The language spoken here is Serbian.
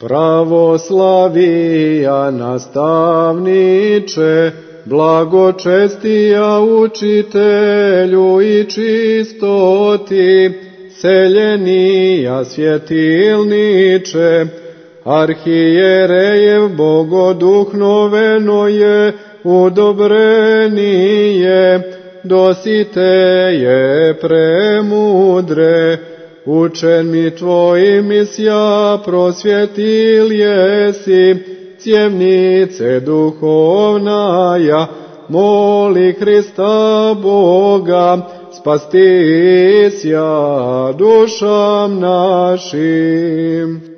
Pravoslavija nastavniče, blagočestija učitelju i čistoti, seljenija svjetilniče, arhijerejev bogoduhnoveno je udobrenije, dosite je premudre, učen mi tvojim isja prosvjetil jesi, cjevnice duhovnaja, moli Hrista Boga, spastisja dušam našim.